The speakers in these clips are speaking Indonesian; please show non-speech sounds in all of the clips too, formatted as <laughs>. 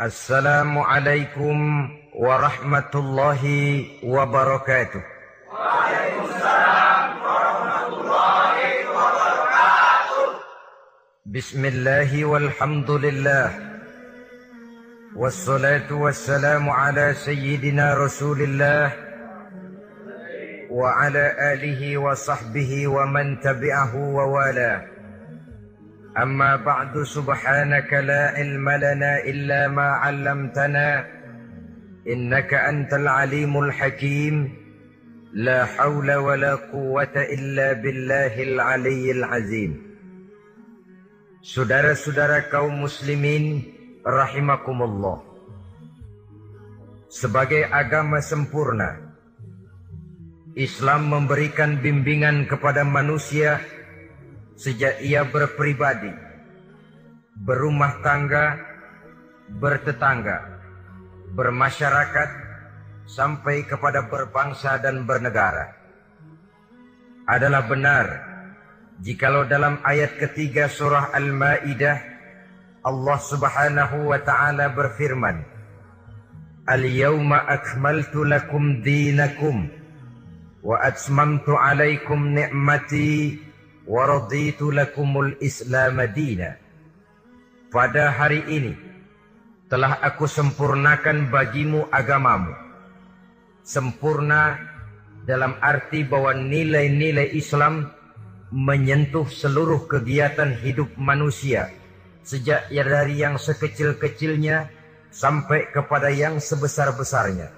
السلام عليكم ورحمة الله وبركاته. وعليكم السلام ورحمة الله وبركاته بسم الله والحمد لله. والصلاة والسلام على سيدنا رسول الله وعلى آله وصحبه ومن تبعه ووالاه. أما بعد سبحانك لا علم لنا إلا ما علمتنا إنك أنت العليم الحكيم. لا حول ولا قوة إلا بالله العلي العظيم. Saudara-saudara kaum muslimin rahimakumullah Sebagai agama sempurna Islam memberikan bimbingan kepada manusia sejak ia berpribadi, berumah tangga, bertetangga, bermasyarakat, sampai kepada berbangsa dan bernegara. Adalah benar jikalau dalam ayat ketiga surah Al-Maidah Allah Subhanahu wa taala berfirman Al-yawma akmaltu lakum dinakum wa atmamtu alaikum ni'mati waraditu. Pada hari ini telah aku sempurnakan bagimu agamamu. Sempurna dalam arti bahwa nilai-nilai Islam menyentuh seluruh kegiatan hidup manusia sejak dari yang sekecil-kecilnya sampai kepada yang sebesar-besarnya.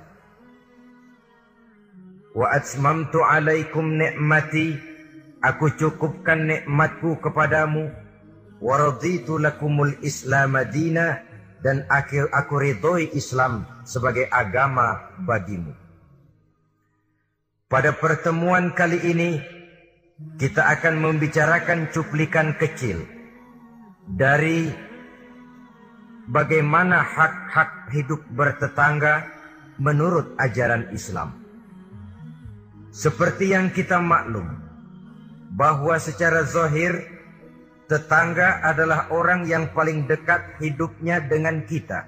Wa atmamtu alaikum ni'mati Aku cukupkan nikmatku kepadamu. Waraditu lakumul Islam madina dan aku, aku ridhoi Islam sebagai agama bagimu. Pada pertemuan kali ini kita akan membicarakan cuplikan kecil dari bagaimana hak-hak hidup bertetangga menurut ajaran Islam. Seperti yang kita maklum, bahwa secara zahir tetangga adalah orang yang paling dekat hidupnya dengan kita.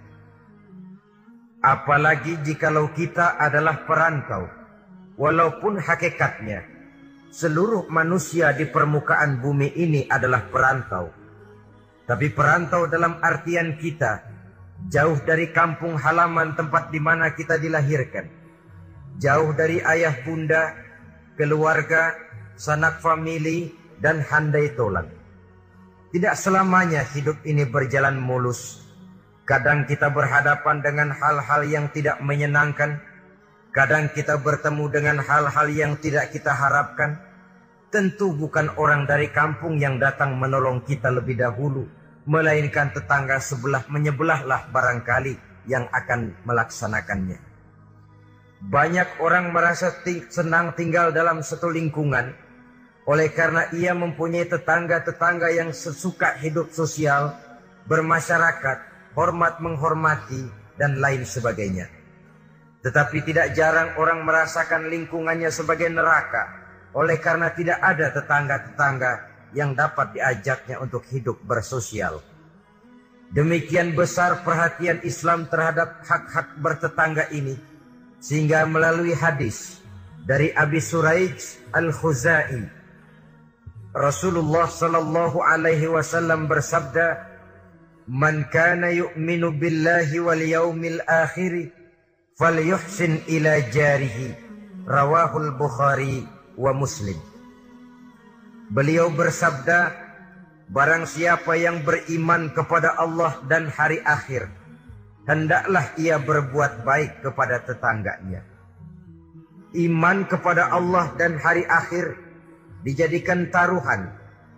Apalagi jikalau kita adalah perantau, walaupun hakikatnya seluruh manusia di permukaan bumi ini adalah perantau. Tapi perantau dalam artian kita jauh dari kampung halaman tempat di mana kita dilahirkan. Jauh dari ayah bunda, keluarga, sanak famili, dan handai tolan. Tidak selamanya hidup ini berjalan mulus. Kadang kita berhadapan dengan hal-hal yang tidak menyenangkan. Kadang kita bertemu dengan hal-hal yang tidak kita harapkan. Tentu bukan orang dari kampung yang datang menolong kita lebih dahulu. Melainkan tetangga sebelah menyebelahlah barangkali yang akan melaksanakannya. Banyak orang merasa senang tinggal dalam satu lingkungan oleh karena ia mempunyai tetangga-tetangga yang sesuka hidup sosial, bermasyarakat, hormat menghormati, dan lain sebagainya. Tetapi tidak jarang orang merasakan lingkungannya sebagai neraka, oleh karena tidak ada tetangga-tetangga yang dapat diajaknya untuk hidup bersosial. Demikian besar perhatian Islam terhadap hak-hak bertetangga ini, sehingga melalui hadis dari Abi Suraij Al-Khuzai Rasulullah sallallahu alaihi wasallam bersabda, "Man kana yu'minu billahi wal yaumil akhir falyuhsin ila jarihi." Rawahul Bukhari wa Muslim. Beliau bersabda, barang siapa yang beriman kepada Allah dan hari akhir, hendaklah ia berbuat baik kepada tetangganya. Iman kepada Allah dan hari akhir dijadikan taruhan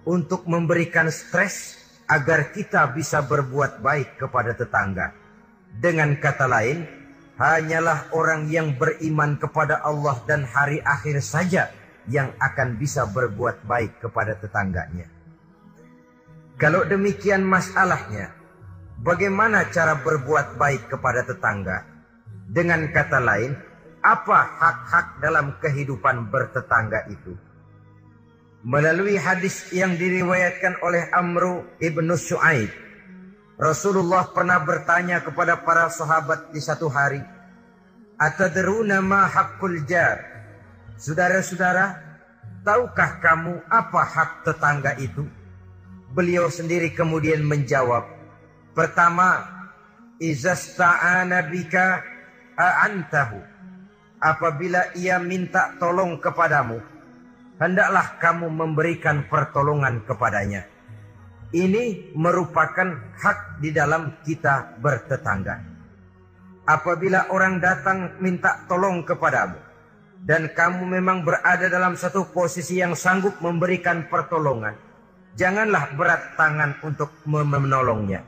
untuk memberikan stres agar kita bisa berbuat baik kepada tetangga. Dengan kata lain, hanyalah orang yang beriman kepada Allah dan hari akhir saja yang akan bisa berbuat baik kepada tetangganya. Kalau demikian masalahnya, bagaimana cara berbuat baik kepada tetangga? Dengan kata lain, apa hak-hak dalam kehidupan bertetangga itu? Melalui hadis yang diriwayatkan oleh Amru ibnu Shu'aib Rasulullah pernah bertanya kepada para sahabat di satu hari, "Atadruna ma haqqul jar?" Saudara-saudara, tahukah kamu apa hak tetangga itu? Beliau sendiri kemudian menjawab, "Pertama, izasta'ana bika a'antahu." Apabila ia minta tolong kepadamu, hendaklah kamu memberikan pertolongan kepadanya. Ini merupakan hak di dalam kita bertetangga. Apabila orang datang minta tolong kepadamu dan kamu memang berada dalam satu posisi yang sanggup memberikan pertolongan, janganlah berat tangan untuk menolongnya.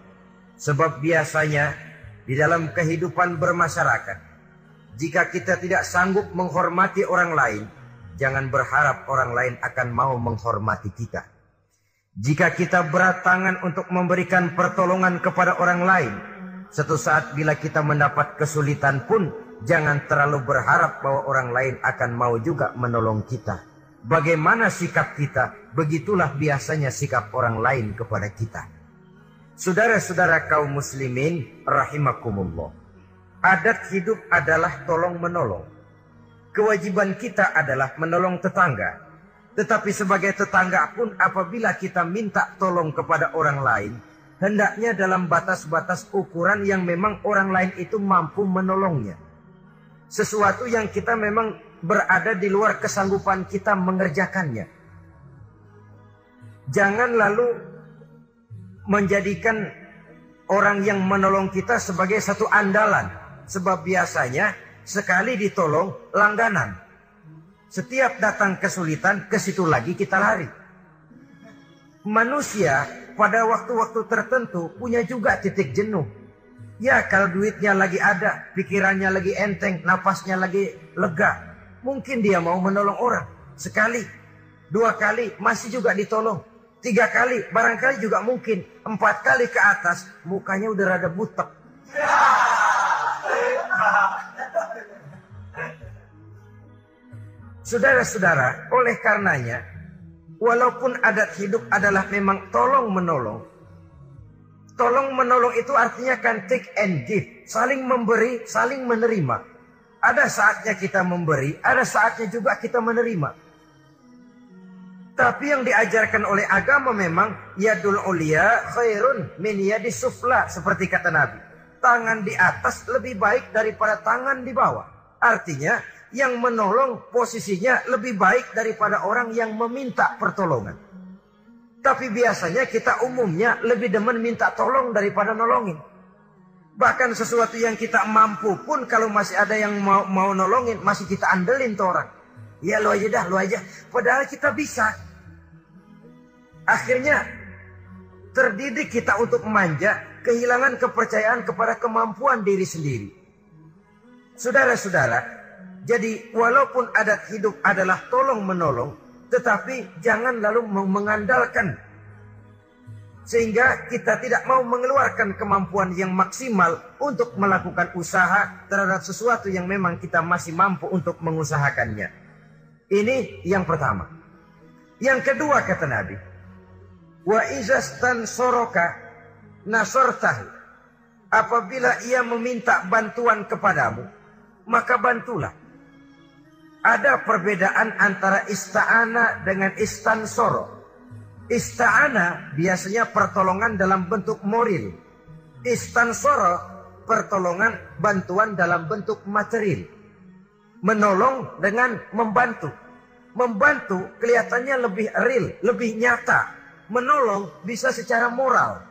Sebab biasanya di dalam kehidupan bermasyarakat, jika kita tidak sanggup menghormati orang lain, jangan berharap orang lain akan mau menghormati kita. Jika kita berat tangan untuk memberikan pertolongan kepada orang lain, satu saat bila kita mendapat kesulitan pun, jangan terlalu berharap bahwa orang lain akan mau juga menolong kita. Bagaimana sikap kita, begitulah biasanya sikap orang lain kepada kita. Saudara-saudara kaum muslimin, rahimakumullah. Adat hidup adalah tolong menolong. Kewajiban kita adalah menolong tetangga, tetapi sebagai tetangga pun apabila kita minta tolong kepada orang lain, hendaknya dalam batas-batas ukuran yang memang orang lain itu mampu menolongnya. Sesuatu yang kita memang berada di luar kesanggupan kita mengerjakannya. Jangan lalu menjadikan orang yang menolong kita sebagai satu andalan. Sebab biasanya sekali ditolong langganan. Setiap datang kesulitan, ke situ lagi kita lari. Manusia pada waktu-waktu tertentu punya juga titik jenuh. Ya kalau duitnya lagi ada, pikirannya lagi enteng, napasnya lagi lega. Mungkin dia mau menolong orang. Sekali, dua kali masih juga ditolong. Tiga kali, barangkali juga mungkin. Empat kali ke atas, mukanya udah rada butek. Saudara-saudara, oleh karenanya, walaupun adat hidup adalah memang tolong menolong, tolong menolong itu artinya kan take and give, saling memberi, saling menerima. Ada saatnya kita memberi, ada saatnya juga kita menerima. Tapi yang diajarkan oleh agama memang yadul ulia khairun min yadi sufla seperti kata Nabi. Tangan di atas lebih baik daripada tangan di bawah. Artinya yang menolong posisinya lebih baik daripada orang yang meminta pertolongan. Tapi biasanya kita umumnya lebih demen minta tolong daripada nolongin. Bahkan sesuatu yang kita mampu pun kalau masih ada yang mau, mau nolongin masih kita andelin tuh orang. Ya lo aja dah, lo aja. Padahal kita bisa. Akhirnya terdidik kita untuk manja, kehilangan kepercayaan kepada kemampuan diri sendiri. Saudara-saudara, jadi walaupun adat hidup adalah tolong menolong, tetapi jangan lalu mengandalkan sehingga kita tidak mau mengeluarkan kemampuan yang maksimal untuk melakukan usaha terhadap sesuatu yang memang kita masih mampu untuk mengusahakannya. Ini yang pertama. Yang kedua kata Nabi, wa izastan soroka nasortahu. Apabila ia meminta bantuan kepadamu, maka bantulah. Ada perbedaan antara ista'ana dengan istansoro. Ista'ana biasanya pertolongan dalam bentuk moral. Istansoro pertolongan bantuan dalam bentuk material. Menolong dengan membantu. Membantu kelihatannya lebih real, lebih nyata. Menolong bisa secara moral.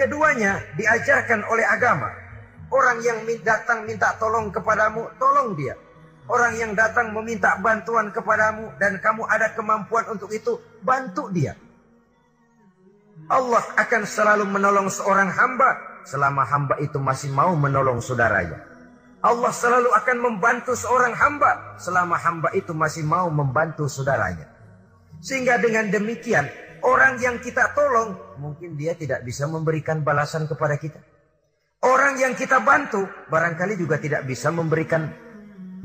Keduanya diajarkan oleh agama. Orang yang datang minta tolong kepadamu, tolong dia Orang yang datang meminta bantuan kepadamu dan kamu ada kemampuan untuk itu, bantu dia. Allah akan selalu menolong seorang hamba selama hamba itu masih mau menolong saudaranya. Allah selalu akan membantu seorang hamba selama hamba itu masih mau membantu saudaranya. Sehingga dengan demikian, orang yang kita tolong, mungkin dia tidak bisa memberikan balasan kepada kita. Orang yang kita bantu, barangkali juga tidak bisa memberikan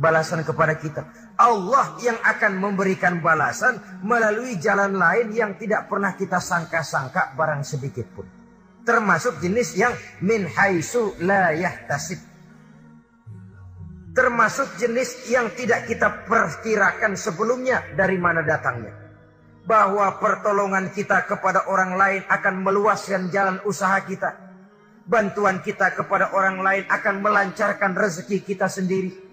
balasan kepada kita. Allah yang akan memberikan balasan melalui jalan lain yang tidak pernah kita sangka-sangka barang sedikit pun. Termasuk jenis yang min haisu la yahtasib. Termasuk jenis yang tidak kita perkirakan sebelumnya dari mana datangnya. Bahwa pertolongan kita kepada orang lain akan meluaskan jalan usaha kita. Bantuan kita kepada orang lain akan melancarkan rezeki kita sendiri.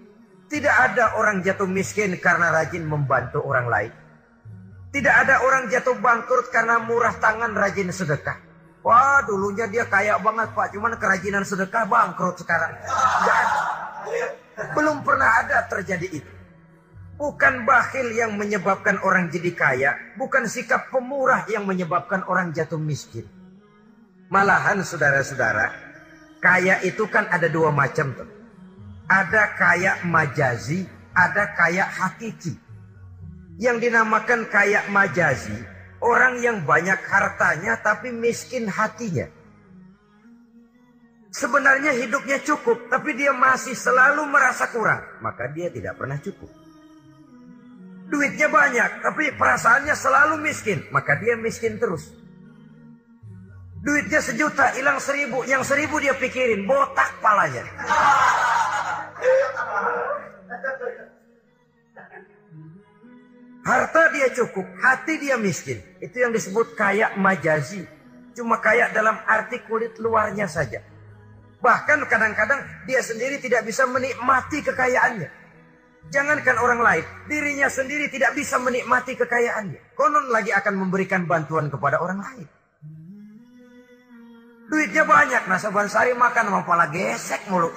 Tidak ada orang jatuh miskin karena rajin membantu orang lain. Tidak ada orang jatuh bangkrut karena murah tangan rajin sedekah. Wah dulunya dia kaya banget pak, cuman kerajinan sedekah bangkrut sekarang. Belum pernah ada terjadi itu. Bukan bakhil yang menyebabkan orang jadi kaya, bukan sikap pemurah yang menyebabkan orang jatuh miskin. Malahan saudara-saudara, kaya itu kan ada dua macam tuh. Ada kaya majazi, ada kaya hakiki. Yang dinamakan kaya majazi, orang yang banyak hartanya tapi miskin hatinya. Sebenarnya hidupnya cukup, tapi dia masih selalu merasa kurang. Maka dia tidak pernah cukup. Duitnya banyak, tapi perasaannya selalu miskin. Maka dia miskin terus. Duitnya sejuta, hilang seribu. Yang seribu dia pikirin, botak palanya. Harta dia cukup, hati dia miskin. Itu yang disebut kaya majazi. Cuma kaya dalam arti kulit luarnya saja. Bahkan kadang-kadang dia sendiri tidak bisa menikmati kekayaannya. Jangankan orang lain, dirinya sendiri tidak bisa menikmati kekayaannya. Konon lagi akan memberikan bantuan kepada orang lain. Duitnya banyak, nah saban sari makan sama pala gesek mulu.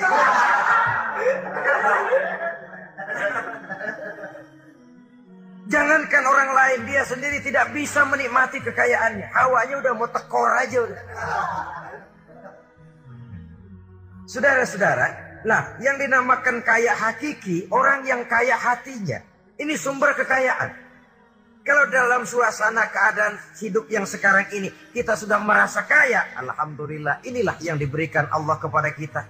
Jangankan orang lain, dia sendiri tidak bisa menikmati kekayaannya. Hawanya udah mau tekor aja udah. Saudara-saudara, nah yang dinamakan kaya hakiki, orang yang kaya hatinya. Ini sumber kekayaan. Kalau dalam suasana keadaan hidup yang sekarang ini, kita sudah merasa kaya. Alhamdulillah, inilah yang diberikan Allah kepada kita.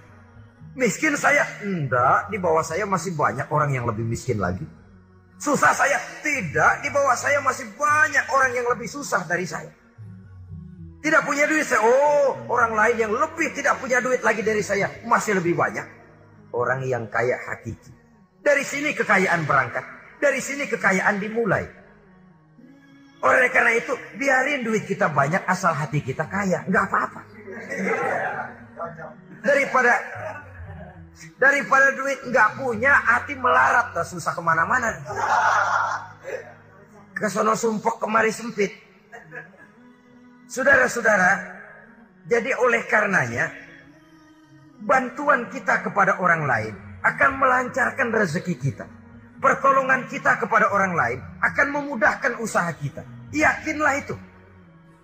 Miskin saya? Enggak, di bawah saya masih banyak orang yang lebih miskin lagi. Susah saya? Tidak, di bawah saya masih banyak orang yang lebih susah dari saya. Tidak punya duit saya, oh orang lain yang lebih tidak punya duit lagi dari saya. Masih lebih banyak. Orang yang kaya hakiki. Dari sini kekayaan berangkat. Dari sini kekayaan dimulai. Oleh karena itu, biarin duit kita banyak asal hati kita kaya. Nggak apa-apa. Daripada Daripada duit nggak punya, hati melarat, tak susah ke mana-mana. Kesono sumpok kemari sempit. Saudara-saudara, jadi oleh karenanya, bantuan kita kepada orang lain akan melancarkan rezeki kita. Pertolongan kita kepada orang lain akan memudahkan usaha kita. Yakinlah itu.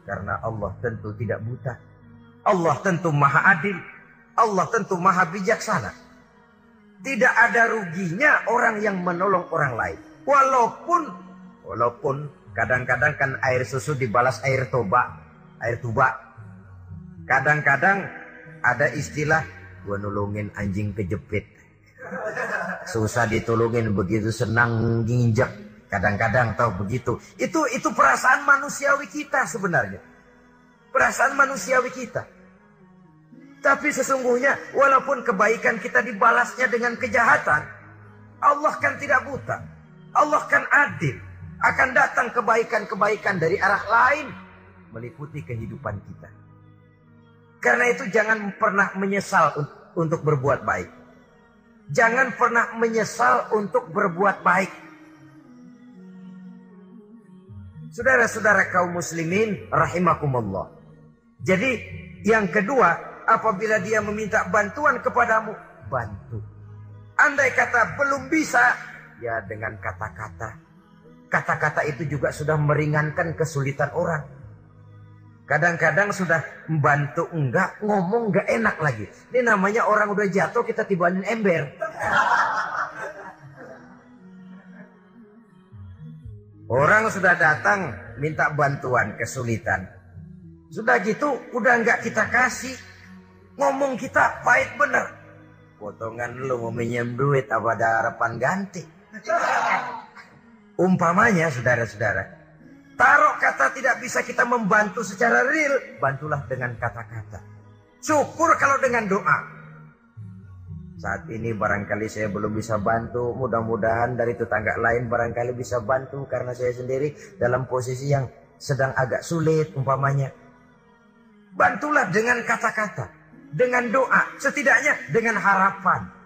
Karena Allah tentu tidak buta. Allah tentu maha adil. Allah tentu maha bijaksana. Tidak ada ruginya orang yang menolong orang lain. Walaupun, walaupun kadang-kadang kan air susu dibalas air toba, air tuba. Kadang-kadang ada istilah, gua nolongin anjing kejepit. Susah ditolongin begitu senang nginjak. Kadang-kadang tahu begitu. Itu itu perasaan manusiawi kita sebenarnya. Perasaan manusiawi kita. Tapi sesungguhnya walaupun kebaikan kita dibalasnya dengan kejahatan, Allah kan tidak buta. Allah kan adil. Akan datang kebaikan-kebaikan dari arah lain meliputi kehidupan kita. Karena itu jangan pernah menyesal untuk berbuat baik. Jangan pernah menyesal untuk berbuat baik. Saudara-saudara kaum muslimin rahimakumullah. Jadi yang kedua apabila dia meminta bantuan kepadamu, bantu. Andai kata belum bisa, ya dengan kata-kata. Kata-kata itu juga sudah meringankan kesulitan orang. Kadang-kadang sudah membantu enggak, ngomong enggak enak lagi. Ini namanya orang udah jatuh kita tibanin ember. Orang sudah datang minta bantuan kesulitan. Sudah gitu udah enggak kita kasih. Ngomong kita pahit bener. Potongan lu mau minjem duit apa ada harapan ganti. Umpamanya saudara-saudara. Taruh kata tidak bisa kita membantu secara real, bantulah dengan kata-kata. Syukur kalau dengan doa. Saat ini barangkali saya belum bisa bantu, mudah-mudahan dari tetangga lain barangkali bisa bantu karena saya sendiri dalam posisi yang sedang agak sulit umpamanya. Bantulah dengan kata-kata, dengan doa, setidaknya dengan harapan.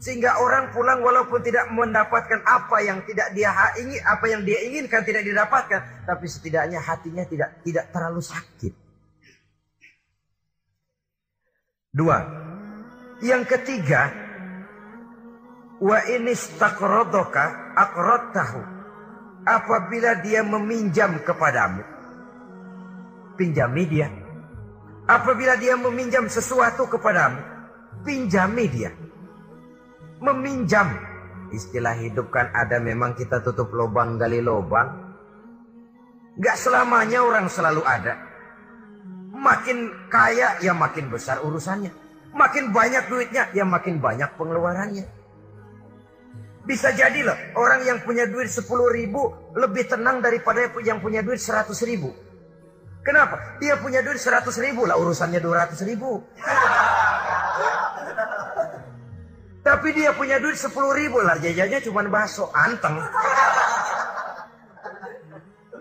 Sehingga orang pulang walaupun tidak mendapatkan apa yang tidak dia ingin, apa yang dia inginkan tidak didapatkan, tapi setidaknya hatinya tidak tidak terlalu sakit. Dua. Yang ketiga, wa ini stakrodoka tahu. Apabila dia meminjam kepadamu, pinjami dia. Apabila dia meminjam sesuatu kepadamu, pinjami dia meminjam. Istilah hidup kan ada memang kita tutup lubang gali lubang. Gak selamanya orang selalu ada. Makin kaya ya makin besar urusannya. Makin banyak duitnya ya makin banyak pengeluarannya. Bisa jadi loh orang yang punya duit 10 ribu lebih tenang daripada yang punya duit 100 ribu. Kenapa? Dia punya duit 100 ribu lah urusannya 200 ribu. <laughs> Tapi dia punya duit 10 ribu lah jajannya cuma bakso anteng.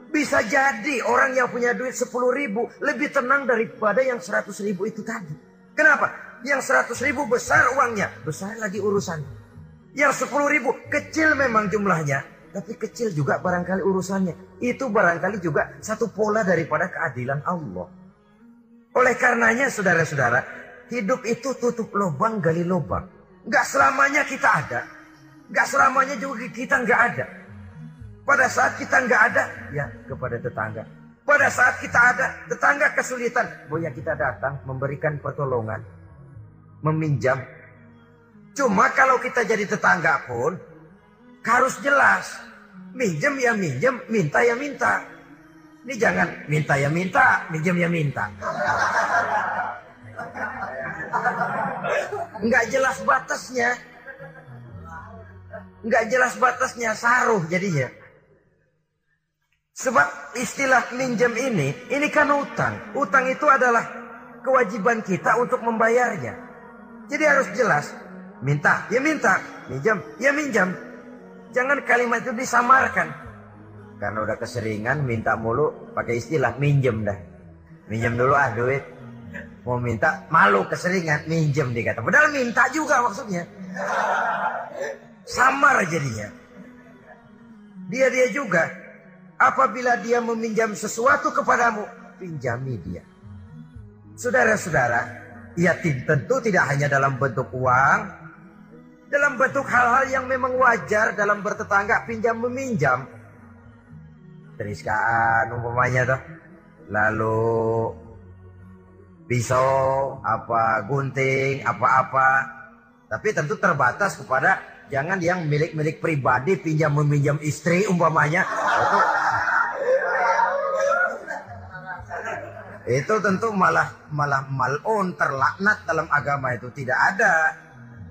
Bisa jadi orang yang punya duit 10 ribu lebih tenang daripada yang 100 ribu itu tadi. Kenapa? Yang 100 ribu besar uangnya, besar lagi urusan. Yang 10 ribu kecil memang jumlahnya, tapi kecil juga barangkali urusannya. Itu barangkali juga satu pola daripada keadilan Allah. Oleh karenanya saudara-saudara, hidup itu tutup lubang gali lubang. Gak selamanya kita ada. Gak selamanya juga kita nggak ada. Pada saat kita nggak ada, ya kepada tetangga. Pada saat kita ada, tetangga kesulitan. Boya kita datang memberikan pertolongan. Meminjam. Cuma kalau kita jadi tetangga pun, harus jelas. Minjem ya minjem, minta ya minta. Ini jangan minta ya minta, minjem ya minta. Nggak jelas batasnya. Nggak jelas batasnya saruh jadinya. Sebab istilah minjem ini ini kan utang. Utang itu adalah kewajiban kita untuk membayarnya. Jadi harus jelas minta ya minta minjam ya minjam jangan kalimat itu disamarkan. Karena udah keseringan minta mulu pakai istilah minjem dah. Minjem dulu ah duit Mau minta malu keseringan minjem dikata. Padahal minta juga maksudnya. Samar jadinya. Dia dia juga. Apabila dia meminjam sesuatu kepadamu, pinjami dia. Saudara-saudara, ya tentu tidak hanya dalam bentuk uang, dalam bentuk hal-hal yang memang wajar dalam bertetangga pinjam meminjam. Teriskaan umpamanya tuh. Lalu pisau, apa gunting, apa-apa. Tapi tentu terbatas kepada jangan yang milik-milik pribadi pinjam meminjam istri umpamanya. Itu, itu tentu malah malah malon terlaknat dalam agama itu tidak ada.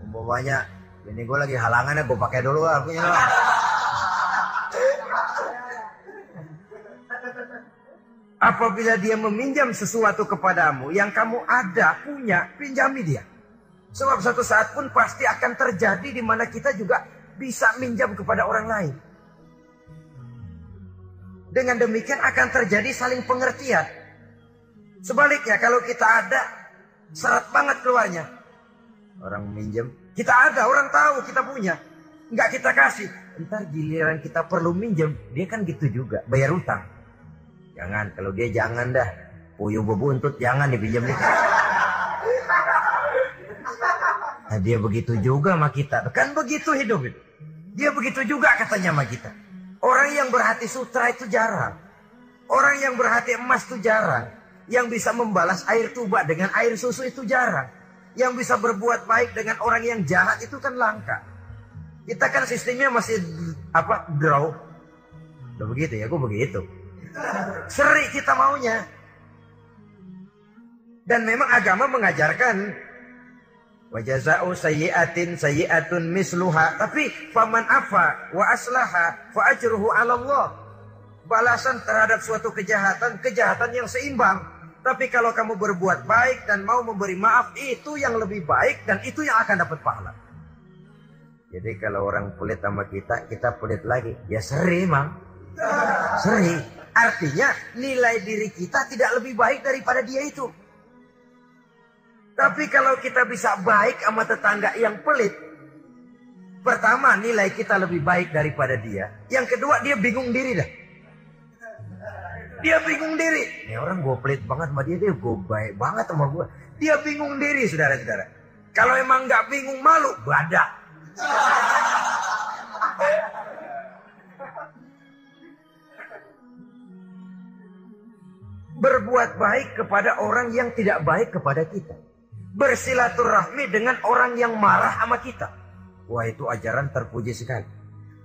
Umpamanya ini gue lagi halangannya gue pakai dulu aku Apabila dia meminjam sesuatu kepadamu yang kamu ada, punya, pinjami dia. Sebab suatu saat pun pasti akan terjadi di mana kita juga bisa minjam kepada orang lain. Dengan demikian akan terjadi saling pengertian. Sebaliknya kalau kita ada, syarat banget keluarnya. Orang minjem, kita ada, orang tahu kita punya. Enggak kita kasih. Ntar giliran kita perlu minjem, dia kan gitu juga, bayar utang. Jangan, kalau dia jangan dah. Puyuh bebuntut, jangan dipinjam nih. Nah, dia begitu juga sama kita. Kan begitu hidup itu. Dia begitu juga katanya sama kita. Orang yang berhati sutra itu jarang. Orang yang berhati emas itu jarang. Yang bisa membalas air tuba dengan air susu itu jarang. Yang bisa berbuat baik dengan orang yang jahat itu kan langka. Kita kan sistemnya masih apa draw. Udah begitu ya, aku begitu. Seri kita maunya. Dan memang agama mengajarkan wajazau sayyi'atin sayyi'atun misluha. Tapi faman afa wa aslaha fa ajruhu 'ala balasan terhadap suatu kejahatan, kejahatan yang seimbang. Tapi kalau kamu berbuat baik dan mau memberi maaf, itu yang lebih baik dan itu yang akan dapat pahala. Jadi kalau orang pelit sama kita, kita pelit lagi. Ya seri, Mang. Seri. Artinya nilai diri kita tidak lebih baik daripada dia itu. Tapi kalau kita bisa baik sama tetangga yang pelit, pertama nilai kita lebih baik daripada dia. Yang kedua dia bingung diri dah. Dia bingung diri. Ini orang gue pelit banget sama dia, dia gue baik banget sama gue. Dia bingung diri, saudara-saudara. Kalau emang nggak bingung malu, badak. Berbuat baik kepada orang yang tidak baik kepada kita bersilaturahmi dengan orang yang marah sama kita. Wah itu ajaran terpuji sekali.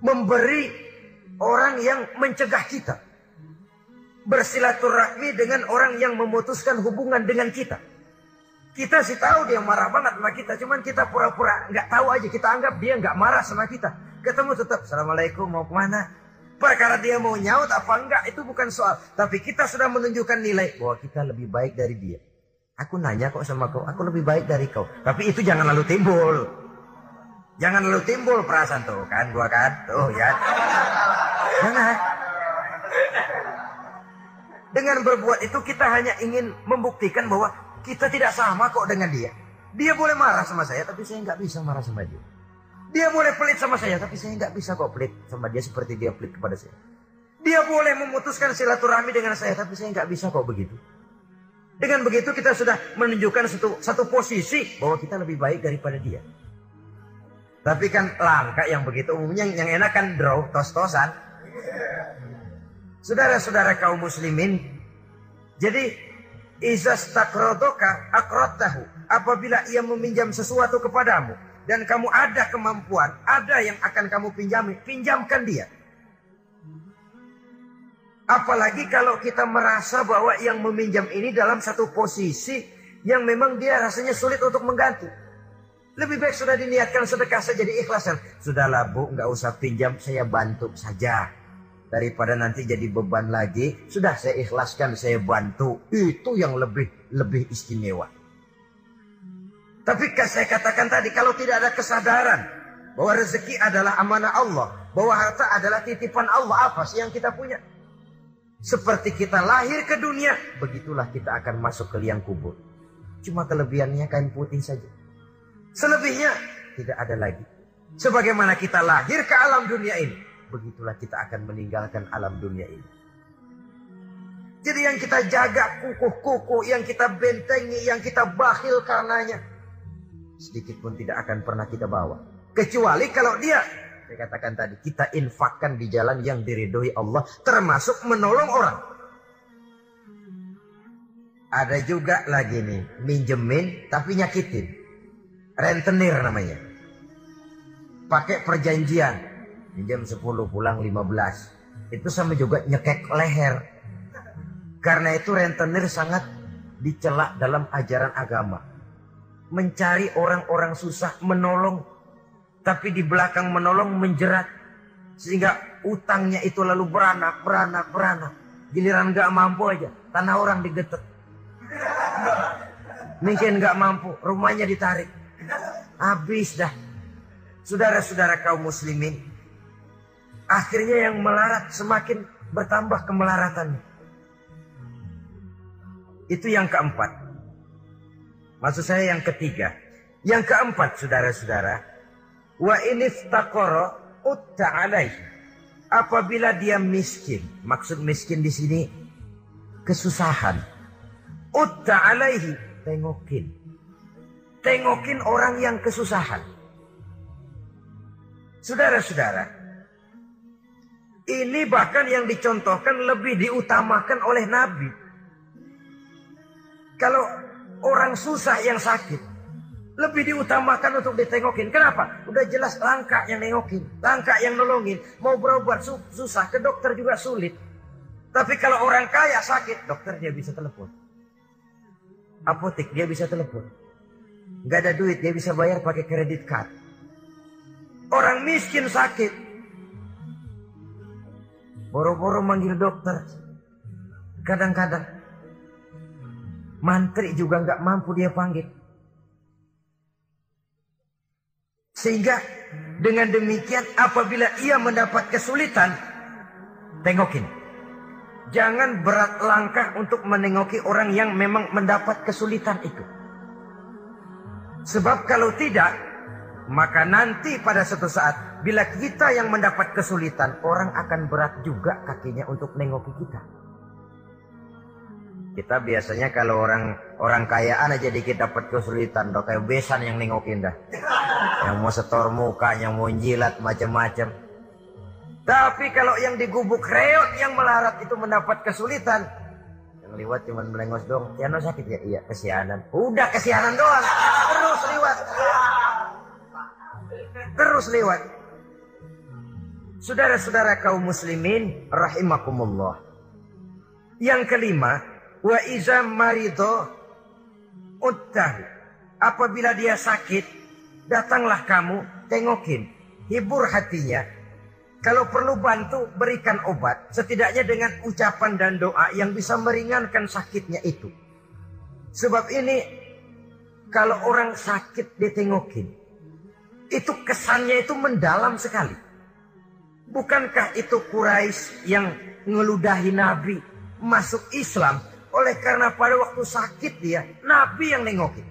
Memberi orang yang mencegah kita. Bersilaturahmi dengan orang yang memutuskan hubungan dengan kita. Kita sih tahu dia marah banget sama kita, cuman kita pura-pura nggak tahu aja. Kita anggap dia nggak marah sama kita. Ketemu tetap, assalamualaikum mau ke mana? Perkara dia mau nyaut apa enggak itu bukan soal. Tapi kita sudah menunjukkan nilai bahwa kita lebih baik dari dia. Aku nanya kok sama kau, aku lebih baik dari kau. Tapi itu jangan lalu timbul. Jangan lalu timbul perasaan tuh kan, gua kan, tuh ya. Jangan. Dengan berbuat itu kita hanya ingin membuktikan bahwa kita tidak sama kok dengan dia. Dia boleh marah sama saya, tapi saya nggak bisa marah sama dia. Dia boleh pelit sama saya, tapi saya nggak bisa kok pelit sama dia seperti dia pelit kepada saya. Dia boleh memutuskan silaturahmi dengan saya, tapi saya nggak bisa kok begitu. Dengan begitu kita sudah menunjukkan satu, satu posisi bahwa kita lebih baik daripada dia. Tapi kan langka yang begitu umumnya yang enak kan draw tos-tosan. Saudara-saudara kaum muslimin, jadi izas takrodoka akrotahu. Apabila ia meminjam sesuatu kepadamu dan kamu ada kemampuan, ada yang akan kamu pinjami, pinjamkan dia. Apalagi kalau kita merasa bahwa yang meminjam ini dalam satu posisi yang memang dia rasanya sulit untuk mengganti. Lebih baik sudah diniatkan sedekah saja diikhlaskan. Sudahlah bu, nggak usah pinjam, saya bantu saja. Daripada nanti jadi beban lagi, sudah saya ikhlaskan, saya bantu. Itu yang lebih lebih istimewa. Tapi saya katakan tadi, kalau tidak ada kesadaran bahwa rezeki adalah amanah Allah, bahwa harta adalah titipan Allah, apa sih yang kita punya? Seperti kita lahir ke dunia, begitulah kita akan masuk ke liang kubur. Cuma kelebihannya kain putih saja. Selebihnya tidak ada lagi. Sebagaimana kita lahir ke alam dunia ini, begitulah kita akan meninggalkan alam dunia ini. Jadi yang kita jaga kukuh-kukuh, yang kita bentengi, yang kita bakhil karenanya, sedikit pun tidak akan pernah kita bawa. Kecuali kalau dia saya katakan tadi, kita infakkan di jalan yang diridhoi Allah, termasuk menolong orang. Ada juga lagi nih, minjemin tapi nyakitin. Rentenir namanya. Pakai perjanjian. Minjem 10 pulang 15. Itu sama juga nyekek leher. Karena itu rentenir sangat dicelak dalam ajaran agama. Mencari orang-orang susah, menolong. Tapi di belakang menolong menjerat. Sehingga utangnya itu lalu beranak beranak beranak. Giliran nggak mampu aja tanah orang digetek mungkin nggak mampu rumahnya ditarik. Habis dah. Saudara-saudara kaum muslimin akhirnya yang melarat semakin bertambah kemelaratannya itu yang keempat maksud saya yang ketiga yang keempat saudara-saudara Wa iniftaqara utta alaihi. Apabila dia miskin, maksud miskin di sini kesusahan. Utta alaihi, tengokin. Tengokin orang yang kesusahan. Saudara-saudara, ini bahkan yang dicontohkan lebih diutamakan oleh Nabi. Kalau orang susah yang sakit, lebih diutamakan untuk ditengokin. Kenapa? Udah jelas langka yang nengokin. Langka yang nolongin. Mau berobat susah. Ke dokter juga sulit. Tapi kalau orang kaya sakit. Dokter dia bisa telepon. Apotek dia bisa telepon. Gak ada duit dia bisa bayar pakai kredit card. Orang miskin sakit. Boro-boro manggil dokter. Kadang-kadang. Mantri juga nggak mampu dia panggil. Sehingga dengan demikian apabila ia mendapat kesulitan, tengokin. Jangan berat langkah untuk menengoki orang yang memang mendapat kesulitan itu. Sebab kalau tidak, maka nanti pada suatu saat bila kita yang mendapat kesulitan, orang akan berat juga kakinya untuk nengoki kita. Kita biasanya kalau orang orang kayaan aja dikit dapat kesulitan, dok kayak besan yang nengokin dah. Yang mau setor muka, yang mau jilat macam-macam. Tapi kalau yang digubuk reot yang melarat itu mendapat kesulitan, yang lewat cuma melengos dong. Tiano sakit ya? Iya, kesianan. Udah kesianan doang. Terus lewat. Terus lewat. Saudara-saudara kaum muslimin rahimakumullah. Yang kelima, wa iza marido. Apabila dia sakit, datanglah kamu tengokin, hibur hatinya. Kalau perlu bantu, berikan obat. Setidaknya dengan ucapan dan doa yang bisa meringankan sakitnya itu. Sebab ini, kalau orang sakit ditengokin, itu kesannya itu mendalam sekali. Bukankah itu Quraisy yang ngeludahi Nabi masuk Islam oleh karena pada waktu sakit dia Nabi yang nengokin.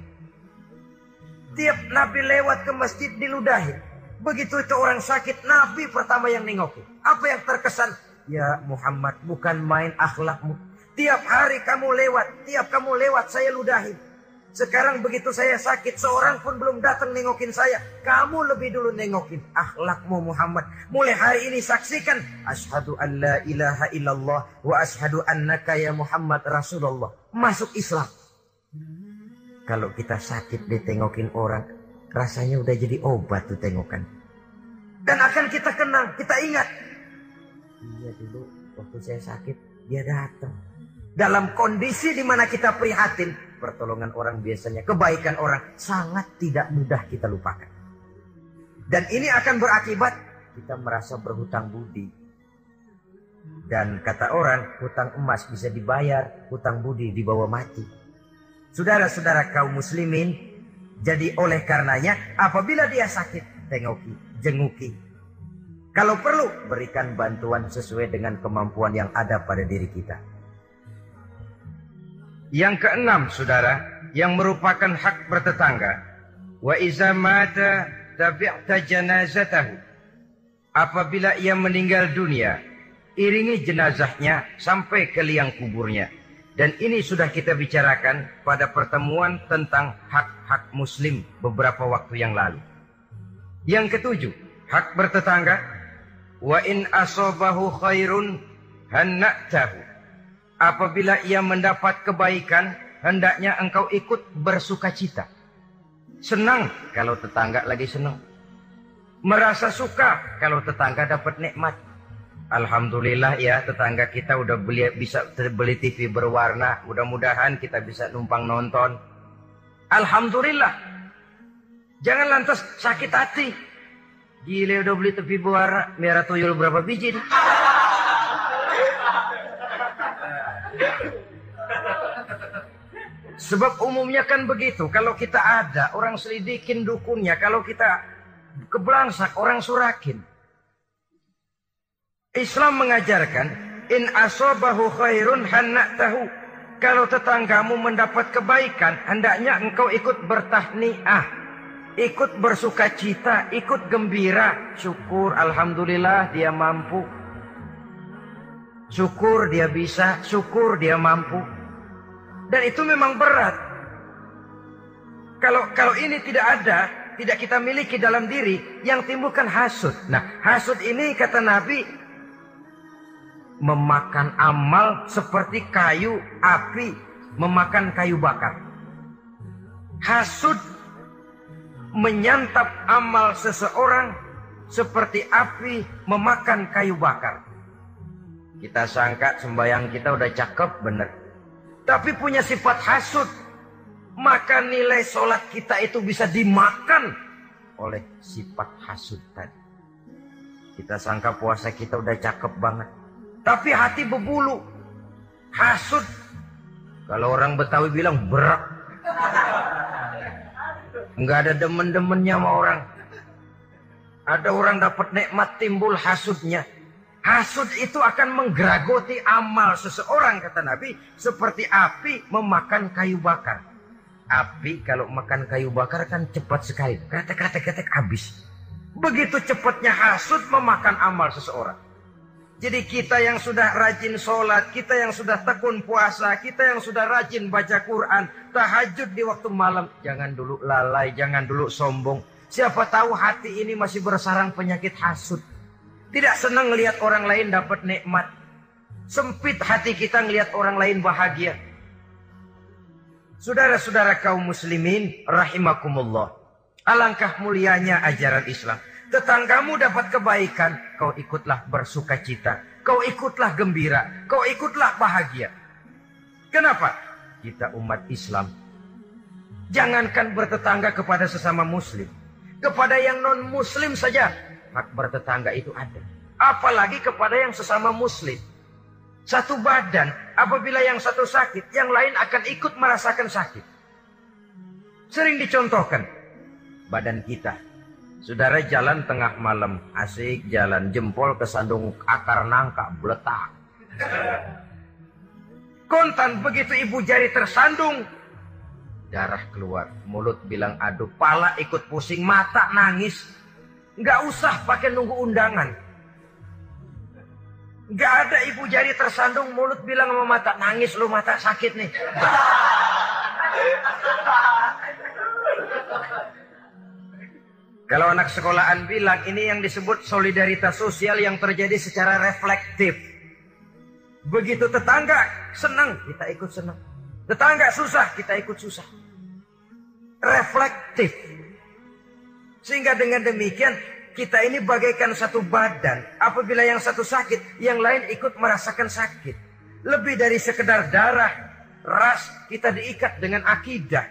Tiap Nabi lewat ke masjid diludahi. Begitu itu orang sakit Nabi pertama yang nengokin. Apa yang terkesan? Ya Muhammad bukan main akhlakmu. Tiap hari kamu lewat, tiap kamu lewat saya ludahi. Sekarang begitu saya sakit, seorang pun belum datang nengokin saya. Kamu lebih dulu nengokin akhlakmu Muhammad. Mulai hari ini saksikan. Ashadu an la ilaha illallah wa ashadu annaka ya Muhammad Rasulullah. Masuk Islam. Kalau kita sakit ditengokin orang, rasanya udah jadi obat tuh tengokan. Dan akan kita kenang, kita ingat. Iya dulu waktu saya sakit, dia datang. Dalam kondisi di mana kita prihatin, pertolongan orang biasanya, kebaikan orang sangat tidak mudah kita lupakan. Dan ini akan berakibat kita merasa berhutang budi. Dan kata orang, hutang emas bisa dibayar, hutang budi dibawa mati. Saudara-saudara kaum muslimin, jadi oleh karenanya apabila dia sakit, tengoki, jenguki. Kalau perlu, berikan bantuan sesuai dengan kemampuan yang ada pada diri kita. Yang keenam, saudara, yang merupakan hak bertetangga. Wa iza mata tabi'ta janazatahu. Apabila ia meninggal dunia, iringi jenazahnya sampai ke liang kuburnya. Dan ini sudah kita bicarakan pada pertemuan tentang hak-hak muslim beberapa waktu yang lalu. Yang ketujuh, hak bertetangga. Wa in asobahu khairun hanna'tahu apabila ia mendapat kebaikan, hendaknya engkau ikut bersuka cita. Senang kalau tetangga lagi senang. Merasa suka kalau tetangga dapat nikmat. Alhamdulillah ya tetangga kita udah beli bisa beli TV berwarna. Mudah-mudahan kita bisa numpang nonton. Alhamdulillah. Jangan lantas sakit hati. Gile udah beli TV berwarna, merah tuyul berapa biji? Sebab umumnya kan begitu. Kalau kita ada, orang selidikin dukunnya. Kalau kita kebelangsak, orang surakin. Islam mengajarkan, in asobahu khairun tahu. Kalau tetanggamu mendapat kebaikan, hendaknya engkau ikut bertahniah. Ikut bersuka cita, ikut gembira. Syukur, Alhamdulillah dia mampu. Syukur dia bisa, syukur dia mampu. Dan itu memang berat. Kalau kalau ini tidak ada, tidak kita miliki dalam diri, yang timbulkan hasut. Nah, hasut ini kata Nabi memakan amal seperti kayu api memakan kayu bakar. Hasut menyantap amal seseorang seperti api memakan kayu bakar. Kita sangka sembahyang kita udah cakep bener. Tapi punya sifat hasut. Maka nilai sholat kita itu bisa dimakan oleh sifat hasut tadi. Kita sangka puasa kita udah cakep banget. Tapi hati berbulu. Hasut. Kalau orang Betawi bilang berak. Enggak ada demen-demennya sama orang. Ada orang dapat nikmat timbul hasutnya. Hasud itu akan menggeragoti amal seseorang kata Nabi seperti api memakan kayu bakar. Api kalau makan kayu bakar kan cepat sekali. Ketek-ketek-ketek habis. Begitu cepatnya hasud memakan amal seseorang. Jadi kita yang sudah rajin sholat, kita yang sudah tekun puasa, kita yang sudah rajin baca Quran, tahajud di waktu malam. Jangan dulu lalai, jangan dulu sombong. Siapa tahu hati ini masih bersarang penyakit hasud. Tidak senang melihat orang lain dapat nikmat. Sempit hati kita melihat orang lain bahagia. Saudara-saudara kaum muslimin rahimakumullah. Alangkah mulianya ajaran Islam. Tetanggamu dapat kebaikan, kau ikutlah bersuka cita. Kau ikutlah gembira, kau ikutlah bahagia. Kenapa? Kita umat Islam. Jangankan bertetangga kepada sesama muslim. Kepada yang non muslim saja hak bertetangga itu ada. Apalagi kepada yang sesama muslim. Satu badan, apabila yang satu sakit, yang lain akan ikut merasakan sakit. Sering dicontohkan, badan kita. Saudara jalan tengah malam, asik jalan, jempol kesandung akar nangka, beletak. Kontan begitu ibu jari tersandung, darah keluar, mulut bilang aduh, pala ikut pusing, mata nangis, Nggak usah pakai nunggu undangan. Nggak ada ibu jari tersandung mulut bilang sama mata nangis lu mata sakit nih. <laughs> Kalau anak sekolahan bilang ini yang disebut solidaritas sosial yang terjadi secara reflektif. Begitu tetangga senang, kita ikut senang. Tetangga susah, kita ikut susah. Reflektif. Sehingga dengan demikian kita ini bagaikan satu badan. Apabila yang satu sakit, yang lain ikut merasakan sakit. Lebih dari sekedar darah, ras, kita diikat dengan akidah.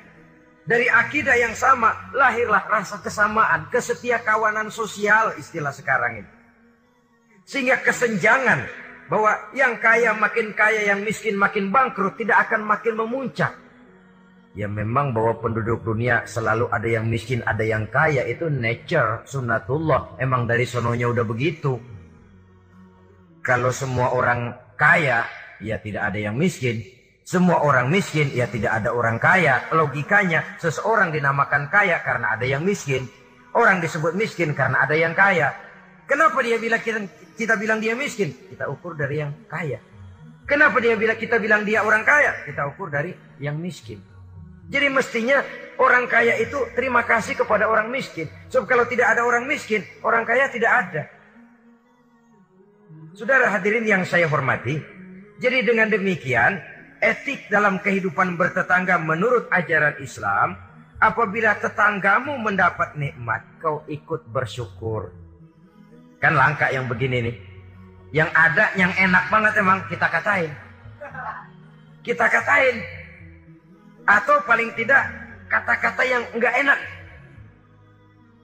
Dari akidah yang sama, lahirlah rasa kesamaan, kesetia kawanan sosial istilah sekarang ini. Sehingga kesenjangan bahwa yang kaya makin kaya, yang miskin makin bangkrut, tidak akan makin memuncak. Ya memang bahwa penduduk dunia selalu ada yang miskin, ada yang kaya. Itu nature, sunnatullah. Emang dari sononya udah begitu. Kalau semua orang kaya, ya tidak ada yang miskin. Semua orang miskin, ya tidak ada orang kaya. Logikanya, seseorang dinamakan kaya karena ada yang miskin. Orang disebut miskin karena ada yang kaya. Kenapa dia bilang kita, kita bilang dia miskin? Kita ukur dari yang kaya. Kenapa dia bilang kita bilang dia orang kaya? Kita ukur dari yang miskin. Jadi mestinya orang kaya itu terima kasih kepada orang miskin. Sebab kalau tidak ada orang miskin, orang kaya tidak ada. Saudara hadirin yang saya hormati, jadi dengan demikian etik dalam kehidupan bertetangga menurut ajaran Islam, apabila tetanggamu mendapat nikmat, kau ikut bersyukur. Kan langka yang begini nih. Yang ada yang enak banget emang kita katain. Kita katain, atau paling tidak kata-kata yang enggak enak.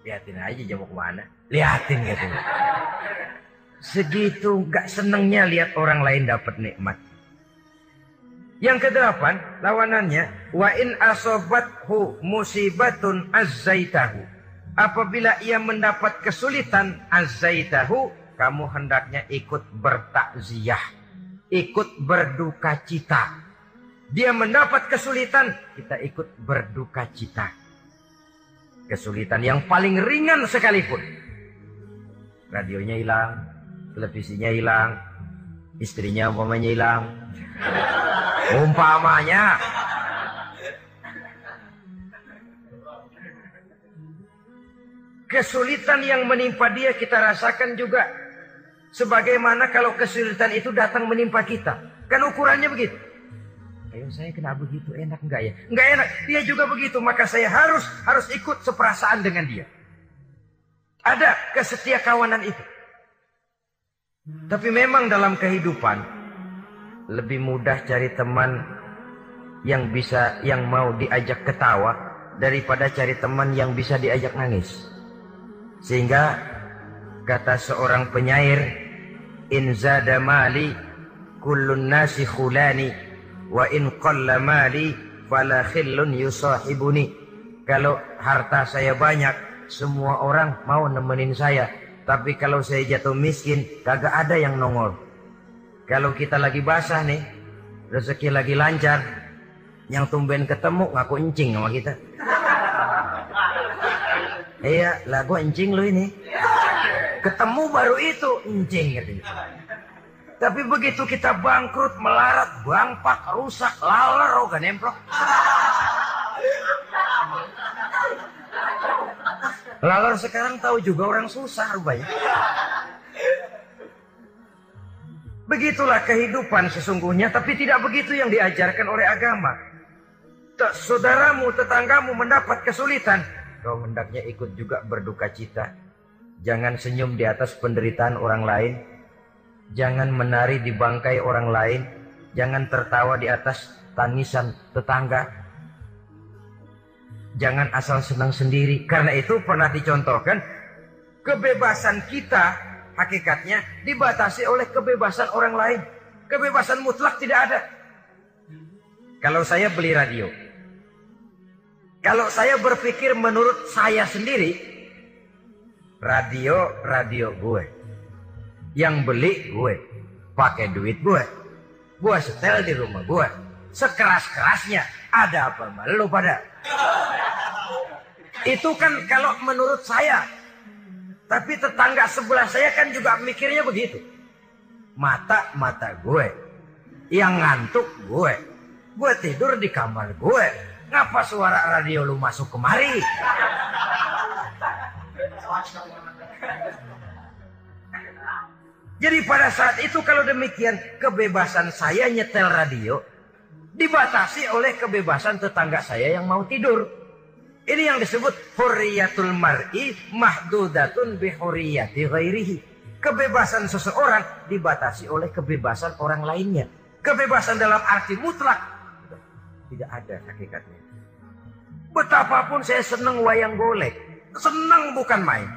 Lihatin aja jam ke mana. Lihatin gitu. Segitu enggak senengnya lihat orang lain dapat nikmat. Yang kedelapan, lawanannya wa in asobathu musibatun azzaitahu. Apabila ia mendapat kesulitan azzaitahu, kamu hendaknya ikut bertakziah, ikut berduka cita dia mendapat kesulitan, kita ikut berduka cita. Kesulitan yang paling ringan sekalipun. Radionya hilang, televisinya hilang, istrinya umpamanya hilang. Umpamanya. Kesulitan yang menimpa dia kita rasakan juga. Sebagaimana kalau kesulitan itu datang menimpa kita. Kan ukurannya begitu. Ayo saya kena begitu enak enggak ya? Enggak enak. Dia juga begitu. Maka saya harus harus ikut seperasaan dengan dia. Ada kesetia kawanan itu. Tapi memang dalam kehidupan lebih mudah cari teman yang bisa yang mau diajak ketawa daripada cari teman yang bisa diajak nangis. Sehingga kata seorang penyair in zada mali kullun nasi khulani wa in qalla mali fala khillun yusahibuni. Kalau harta saya banyak semua orang mau nemenin saya. Tapi kalau saya jatuh miskin kagak ada yang nongol. Kalau kita lagi basah nih rezeki lagi lancar yang tumben ketemu ngaku encing sama kita. Iya lah gua encing lu ini. Ketemu baru itu encing katanya tapi begitu kita bangkrut, melarat, bangpak, rusak, laler, oh gak nemplok. Laler sekarang tahu juga orang susah rupanya. Begitulah kehidupan sesungguhnya, tapi tidak begitu yang diajarkan oleh agama. Tak saudaramu, tetanggamu mendapat kesulitan, kau hendaknya ikut juga berduka cita. Jangan senyum di atas penderitaan orang lain, Jangan menari di bangkai orang lain. Jangan tertawa di atas tangisan tetangga. Jangan asal senang sendiri. Karena itu pernah dicontohkan. Kebebasan kita hakikatnya dibatasi oleh kebebasan orang lain. Kebebasan mutlak tidak ada. Kalau saya beli radio. Kalau saya berpikir menurut saya sendiri. Radio, radio gue. Yang beli gue. Pakai duit gue. Gue setel di rumah gue. Sekeras-kerasnya. Ada apa malu pada? Itu kan kalau menurut saya. Tapi tetangga sebelah saya kan juga mikirnya begitu. Mata-mata gue. Yang ngantuk gue. Gue tidur di kamar gue. Ngapa suara radio lu masuk kemari? Jadi pada saat itu kalau demikian kebebasan saya nyetel radio dibatasi oleh kebebasan tetangga saya yang mau tidur. Ini yang disebut hurriyatul mar'i mahdudatun bi hurriyati ghairihi. Kebebasan seseorang dibatasi oleh kebebasan orang lainnya. Kebebasan dalam arti mutlak tidak ada hakikatnya. Betapapun saya senang wayang golek, senang bukan main.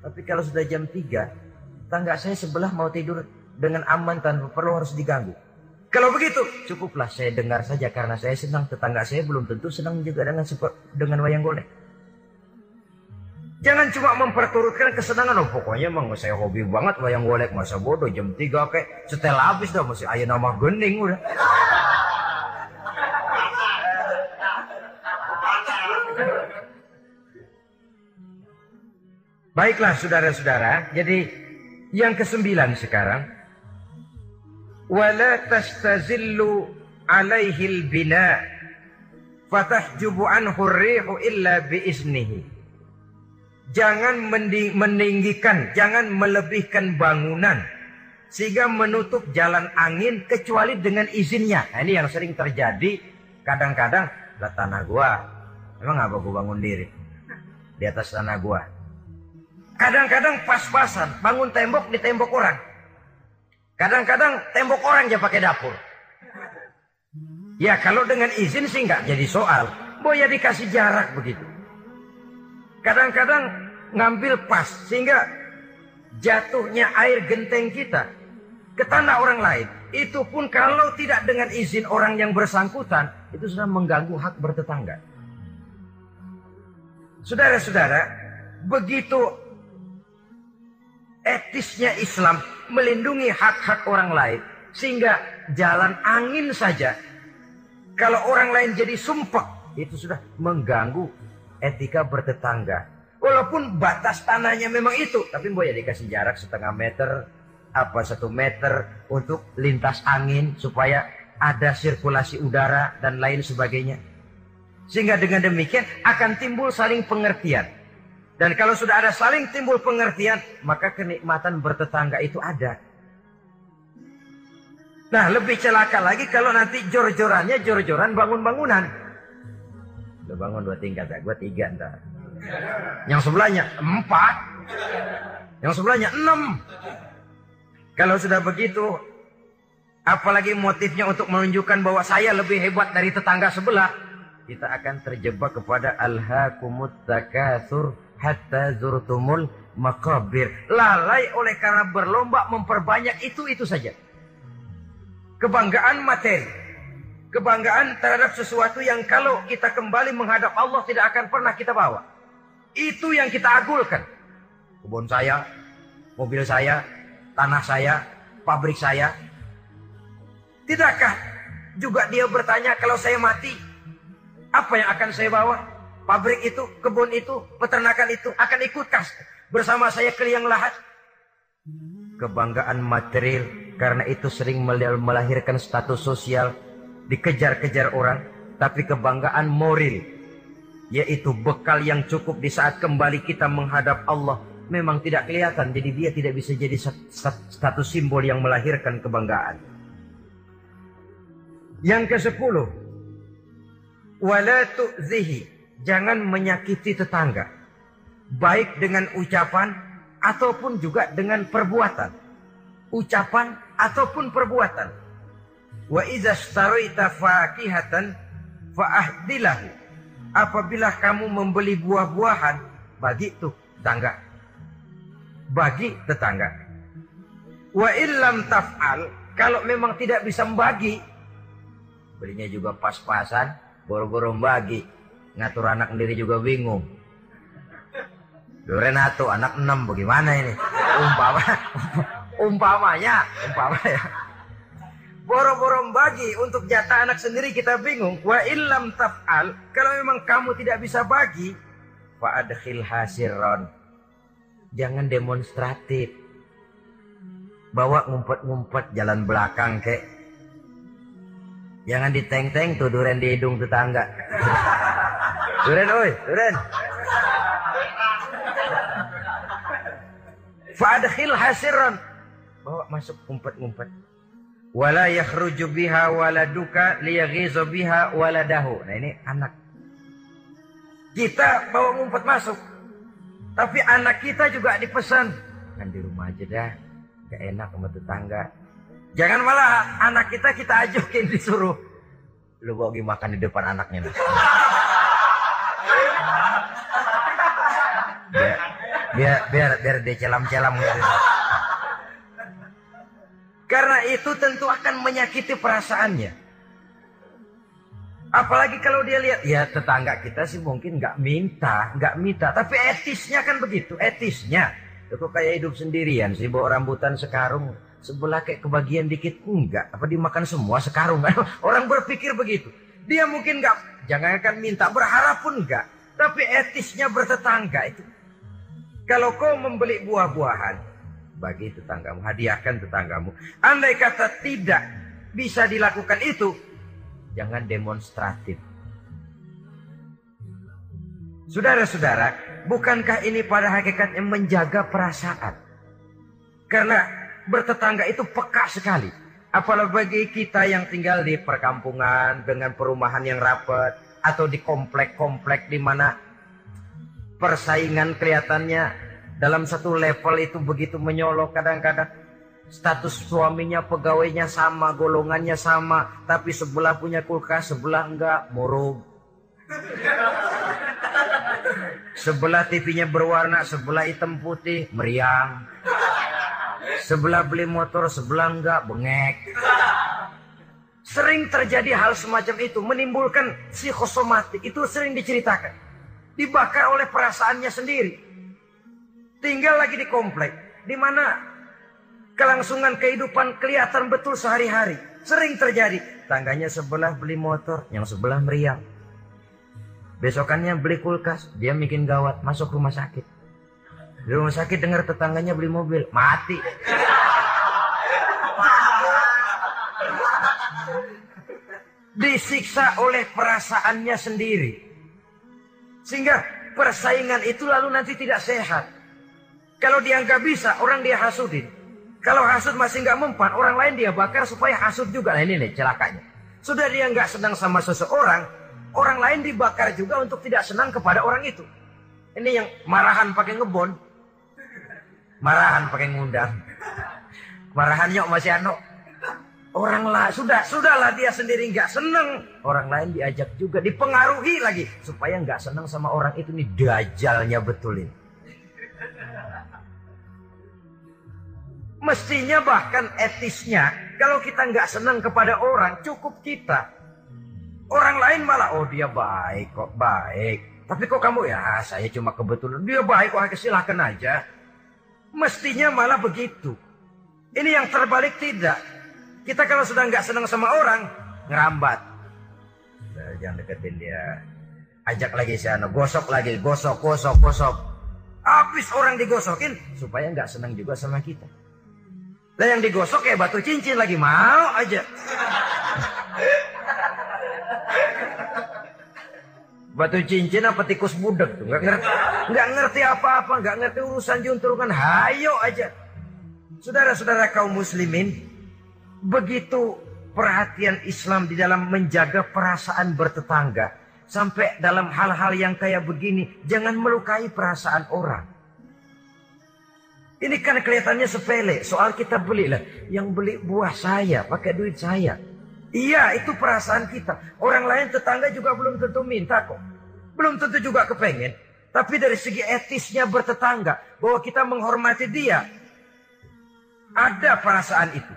Tapi kalau sudah jam 3 Tangga saya sebelah mau tidur dengan aman tanpa perlu harus diganggu. Kalau begitu, cukuplah saya dengar saja karena saya senang. Tetangga saya belum tentu senang juga dengan dengan wayang golek. Jangan cuma memperturutkan kesenangan. Oh, pokoknya emang saya hobi banget wayang golek. Masa bodoh jam 3 kayak setel habis dah. Masih ayah nama gening udah. Baiklah saudara-saudara. Jadi yang kesembilan sekarang. Wala tastazillu alaihi al-bina fatahjubu anhu rihu illa biiznihi. Jangan meninggikan, jangan melebihkan bangunan sehingga menutup jalan angin kecuali dengan izinnya. Nah, ini yang sering terjadi kadang-kadang lah tanah gua. Emang apa gua bangun diri di atas tanah gua? Kadang-kadang pas-pasan bangun tembok di tembok orang. Kadang-kadang tembok orang aja pakai dapur. Ya kalau dengan izin sih nggak jadi soal. Boya dikasih jarak begitu. Kadang-kadang ngambil pas sehingga jatuhnya air genteng kita ke tanah orang lain. Itu pun kalau tidak dengan izin orang yang bersangkutan, itu sudah mengganggu hak bertetangga. Saudara-saudara, begitu etisnya Islam melindungi hak-hak orang lain. Sehingga jalan angin saja. Kalau orang lain jadi sumpah. Itu sudah mengganggu etika bertetangga. Walaupun batas tanahnya memang itu. Tapi boleh dikasih jarak setengah meter. Apa satu meter untuk lintas angin. Supaya ada sirkulasi udara dan lain sebagainya. Sehingga dengan demikian akan timbul saling pengertian. Dan kalau sudah ada saling timbul pengertian, maka kenikmatan bertetangga itu ada. Nah, lebih celaka lagi kalau nanti jor-jorannya jor-joran bangun-bangunan. Udah bangun dua tingkat ya, gue tiga ntar. Yang sebelahnya empat. Yang sebelahnya enam. Kalau sudah begitu, apalagi motifnya untuk menunjukkan bahwa saya lebih hebat dari tetangga sebelah, kita akan terjebak kepada al-hakumut takatsur hatta zurtumul makabir. Lalai oleh karena berlomba memperbanyak itu-itu saja. Kebanggaan materi. Kebanggaan terhadap sesuatu yang kalau kita kembali menghadap Allah tidak akan pernah kita bawa. Itu yang kita agulkan. Kebun saya, mobil saya, tanah saya, pabrik saya. Tidakkah juga dia bertanya kalau saya mati, apa yang akan saya bawa? Pabrik itu, kebun itu, peternakan itu akan ikutkah bersama saya ke liang lahat? Kebanggaan material karena itu sering melahirkan status sosial dikejar-kejar orang, tapi kebanggaan moral yaitu bekal yang cukup di saat kembali kita menghadap Allah memang tidak kelihatan jadi dia tidak bisa jadi status simbol yang melahirkan kebanggaan. Yang ke sepuluh, wala tu'zihi jangan menyakiti tetangga. Baik dengan ucapan ataupun juga dengan perbuatan. Ucapan ataupun perbuatan. Wa iza staraita fakihatan fa'ahdilahu. Apabila kamu membeli buah-buahan, bagi tuh tetangga. Bagi tetangga. Wa illam taf'al, kalau memang tidak bisa membagi, belinya juga pas-pasan, boro-boro bagi ngatur anak sendiri juga bingung. Renato anak enam bagaimana ini? Umpama, <laughs> umpamanya, umpamanya. Boro-boro bagi untuk jatah anak sendiri kita bingung. Wa illam taf'al, kalau memang kamu tidak bisa bagi, fa'adkhil hasiron. Jangan demonstratif. Bawa ngumpet-ngumpet jalan belakang kek. Jangan diteng-teng tuh duren di hidung tetangga. <laughs> Duren oi, duren. Fadkhil hasiran. Bawa masuk ngumpet-ngumpet. Wala yakhruju biha waladuka liyaghizu biha waladahu. Nah ini anak. Kita bawa ngumpet masuk. Tapi anak kita juga dipesan. Kan di rumah aja dah. Gak enak sama tetangga. Jangan malah anak kita kita ajukin disuruh. Lu bawa makan di depan anaknya. Nah. biar biar biar, biar dia celam-celam gitu. Karena itu tentu akan menyakiti perasaannya. Apalagi kalau dia lihat, ya tetangga kita sih mungkin nggak minta, nggak minta, tapi etisnya kan begitu, etisnya. Itu kayak hidup sendirian sih, bawa rambutan sekarung, sebelah kayak kebagian dikit enggak, apa dimakan semua sekarung. <laughs> Orang berpikir begitu. Dia mungkin nggak, jangan akan minta, berharap pun enggak. Tapi etisnya bertetangga itu kalau kau membeli buah-buahan, bagi tetanggamu, hadiahkan tetanggamu. Andai kata tidak bisa dilakukan itu, jangan demonstratif. Saudara-saudara, bukankah ini pada hakikatnya menjaga perasaan? Karena bertetangga itu peka sekali. Apalagi bagi kita yang tinggal di perkampungan dengan perumahan yang rapat atau di komplek-komplek di mana persaingan kelihatannya dalam satu level itu begitu menyolok kadang-kadang. Status suaminya pegawainya sama golongannya sama tapi sebelah punya kulkas sebelah enggak murung sebelah TV-nya berwarna sebelah hitam putih meriang. Sebelah beli motor sebelah enggak bengek. Sering terjadi hal semacam itu menimbulkan psikosomatik. Itu sering diceritakan dibakar oleh perasaannya sendiri. Tinggal lagi di komplek, di mana kelangsungan kehidupan kelihatan betul sehari-hari. Sering terjadi. Tangganya sebelah beli motor, yang sebelah meriang. Besokannya beli kulkas, dia bikin gawat, masuk rumah sakit. Di rumah sakit dengar tetangganya beli mobil, mati. Disiksa oleh perasaannya sendiri. Sehingga persaingan itu lalu nanti tidak sehat. Kalau dia nggak bisa, orang dia hasudin. Kalau hasud masih nggak mempan, orang lain dia bakar supaya hasud juga. Nah ini nih celakanya. Sudah dia nggak senang sama seseorang, orang lain dibakar juga untuk tidak senang kepada orang itu. Ini yang marahan pakai ngebon. Marahan pakai ngundang. Marahan yuk masih ano. Orang lah sudah sudahlah dia sendiri nggak seneng, orang lain diajak juga dipengaruhi lagi supaya nggak seneng sama orang itu nih dajalnya betulin. Mestinya bahkan etisnya, kalau kita nggak senang kepada orang, cukup kita. Orang lain malah, oh dia baik kok, baik. Tapi kok kamu ya, saya cuma kebetulan. Dia baik kok, silahkan aja. Mestinya malah begitu. Ini yang terbalik tidak. Kita kalau sudah nggak senang sama orang, ngerambat. Jangan deketin dia. Ajak lagi sana, gosok lagi, gosok, gosok, gosok. Habis orang digosokin, supaya nggak senang juga sama kita. Lah yang digosok kayak batu cincin lagi mau aja. <laughs> Batu cincin apa tikus budek tuh nggak ngerti nggak ngerti apa-apa nggak ngerti urusan junturungan hayo aja saudara-saudara kaum muslimin begitu perhatian Islam di dalam menjaga perasaan bertetangga sampai dalam hal-hal yang kayak begini jangan melukai perasaan orang ini kan kelihatannya sepele. Soal kita beli lah. Yang beli buah saya, pakai duit saya. Iya, itu perasaan kita. Orang lain tetangga juga belum tentu minta kok. Belum tentu juga kepengen. Tapi dari segi etisnya bertetangga. Bahwa kita menghormati dia. Ada perasaan itu.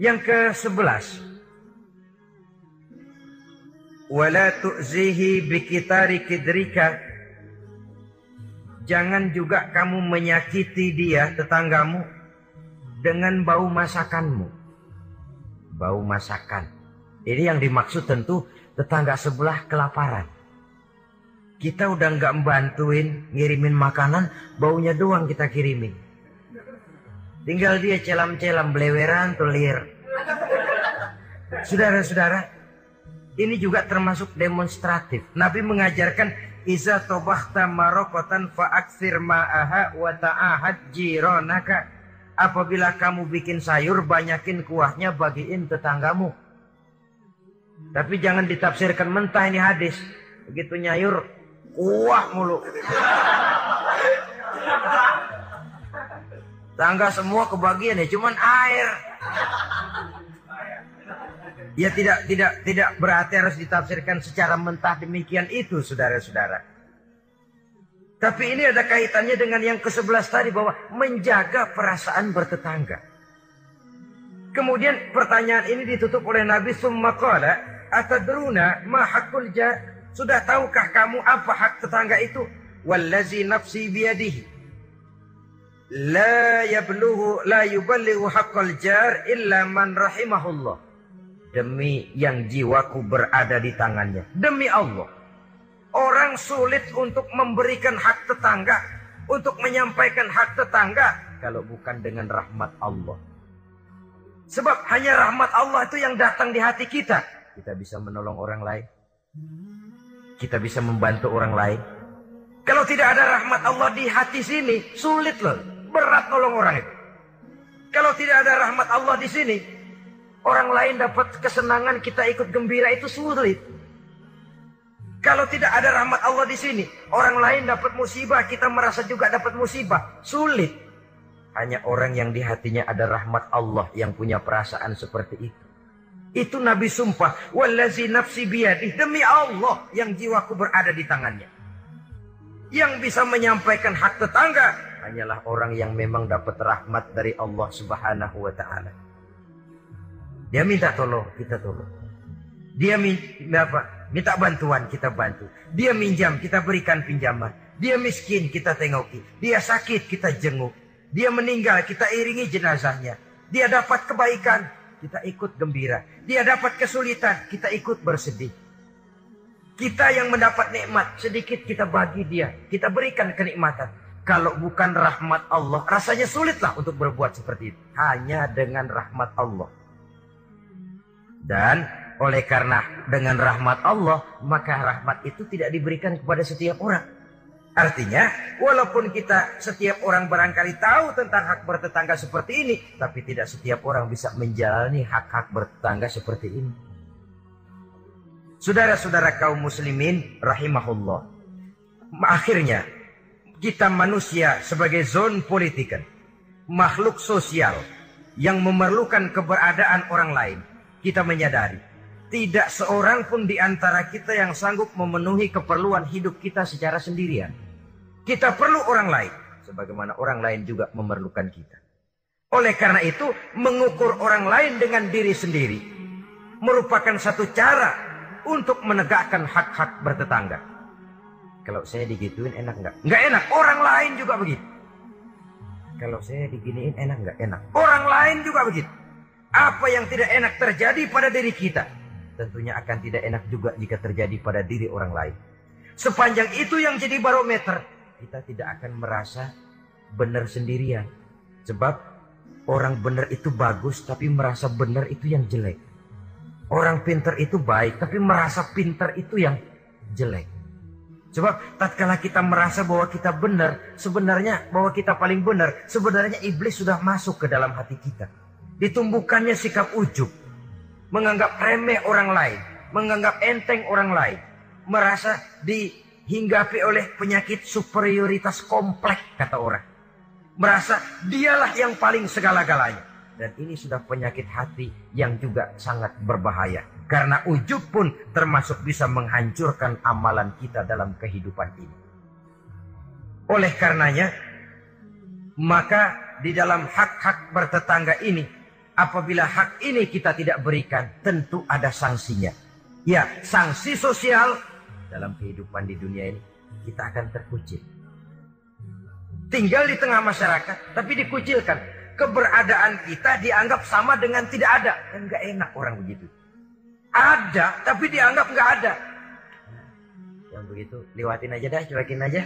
Yang ke sebelas. Wala tu'zihi bikitari kidrika Jangan juga kamu menyakiti dia, tetanggamu, dengan bau masakanmu. Bau masakan. Ini yang dimaksud tentu tetangga sebelah kelaparan. Kita udah nggak membantuin ngirimin makanan, baunya doang kita kirimin. Tinggal dia celam-celam, beleweran, tulir. Saudara-saudara, ini juga termasuk demonstratif. Nabi mengajarkan Iza tobahta marokotan fa'aksir ma'aha wa ta'ahad jironaka. Apabila kamu bikin sayur, banyakin kuahnya, bagiin tetanggamu. Tapi jangan ditafsirkan mentah ini hadis. Begitu nyayur, kuah mulu. Tangga semua kebagian ya, cuman air. Ya tidak tidak tidak berarti harus ditafsirkan secara mentah demikian itu saudara-saudara. Tapi ini ada kaitannya dengan yang ke-11 tadi bahwa menjaga perasaan bertetangga. Kemudian pertanyaan ini ditutup oleh Nabi summa qala atadruna ma? Sudah tahukah kamu apa hak tetangga itu? Wallazi nafsi biyadihi. La yablughu la yuballighu haqqal jar illa man rahimahullah demi yang jiwaku berada di tangannya. Demi Allah. Orang sulit untuk memberikan hak tetangga, untuk menyampaikan hak tetangga kalau bukan dengan rahmat Allah. Sebab hanya rahmat Allah itu yang datang di hati kita. Kita bisa menolong orang lain. Kita bisa membantu orang lain. Kalau tidak ada rahmat Allah di hati sini, sulit loh. Berat nolong orang itu. Kalau tidak ada rahmat Allah di sini, Orang lain dapat kesenangan, kita ikut gembira itu sulit. Kalau tidak ada rahmat Allah di sini, orang lain dapat musibah, kita merasa juga dapat musibah, sulit. Hanya orang yang di hatinya ada rahmat Allah yang punya perasaan seperti itu. Itu Nabi sumpah, wallazi nafsi biyadih, demi Allah yang jiwaku berada di tangannya. Yang bisa menyampaikan hak tetangga hanyalah orang yang memang dapat rahmat dari Allah Subhanahu wa taala. Dia minta tolong, kita tolong. Dia minta? Minta bantuan, kita bantu. Dia minjam, kita berikan pinjaman. Dia miskin, kita tengoki. Dia sakit, kita jenguk. Dia meninggal, kita iringi jenazahnya. Dia dapat kebaikan, kita ikut gembira. Dia dapat kesulitan, kita ikut bersedih. Kita yang mendapat nikmat, sedikit kita bagi dia. Kita berikan kenikmatan. Kalau bukan rahmat Allah, rasanya sulitlah untuk berbuat seperti itu. Hanya dengan rahmat Allah. Dan oleh karena dengan rahmat Allah, maka rahmat itu tidak diberikan kepada setiap orang. Artinya, walaupun kita setiap orang barangkali tahu tentang hak bertetangga seperti ini, tapi tidak setiap orang bisa menjalani hak-hak bertetangga seperti ini. Saudara-saudara kaum muslimin rahimahullah. Akhirnya, kita manusia sebagai zon politikan, makhluk sosial yang memerlukan keberadaan orang lain kita menyadari tidak seorang pun di antara kita yang sanggup memenuhi keperluan hidup kita secara sendirian. Kita perlu orang lain. sebagaimana orang lain juga memerlukan kita. Oleh karena itu, mengukur orang lain dengan diri sendiri merupakan satu cara untuk menegakkan hak-hak bertetangga. Kalau saya digituin enak nggak? Nggak enak. Orang lain juga begitu. Kalau saya diginiin enak nggak? Enak. Orang lain juga begitu. Apa yang tidak enak terjadi pada diri kita, tentunya akan tidak enak juga jika terjadi pada diri orang lain. Sepanjang itu yang jadi barometer, kita tidak akan merasa benar sendirian. Sebab orang benar itu bagus, tapi merasa benar itu yang jelek. Orang pinter itu baik, tapi merasa pinter itu yang jelek. Sebab tatkala kita merasa bahwa kita benar, sebenarnya bahwa kita paling benar, sebenarnya iblis sudah masuk ke dalam hati kita. Ditumbuhkannya sikap ujub, menganggap remeh orang lain, menganggap enteng orang lain, merasa dihinggapi oleh penyakit superioritas kompleks kata orang. Merasa dialah yang paling segala-galanya. Dan ini sudah penyakit hati yang juga sangat berbahaya. Karena ujub pun termasuk bisa menghancurkan amalan kita dalam kehidupan ini. Oleh karenanya, maka di dalam hak-hak bertetangga ini, apabila hak ini kita tidak berikan, tentu ada sanksinya. Ya, sanksi sosial dalam kehidupan di dunia ini, kita akan terkucil. Tinggal di tengah masyarakat, tapi dikucilkan keberadaan kita dianggap sama dengan tidak ada. Kan enak orang begitu. Ada, tapi dianggap nggak ada. Yang begitu, lewatin aja dah, cuekin aja.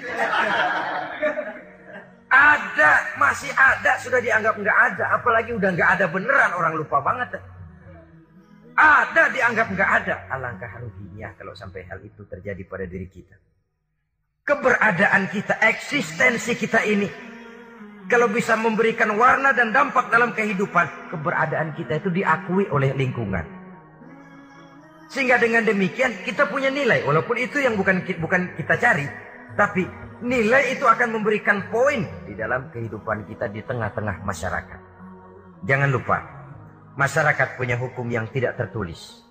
Ada, masih ada, sudah dianggap nggak ada. Apalagi udah nggak ada beneran, orang lupa banget. Ada, dianggap nggak ada. Alangkah ruginya kalau sampai hal itu terjadi pada diri kita. Keberadaan kita, eksistensi kita ini kalau bisa memberikan warna dan dampak dalam kehidupan, keberadaan kita itu diakui oleh lingkungan. Sehingga dengan demikian kita punya nilai, walaupun itu yang bukan bukan kita cari, tapi nilai itu akan memberikan poin di dalam kehidupan kita di tengah-tengah masyarakat. Jangan lupa, masyarakat punya hukum yang tidak tertulis,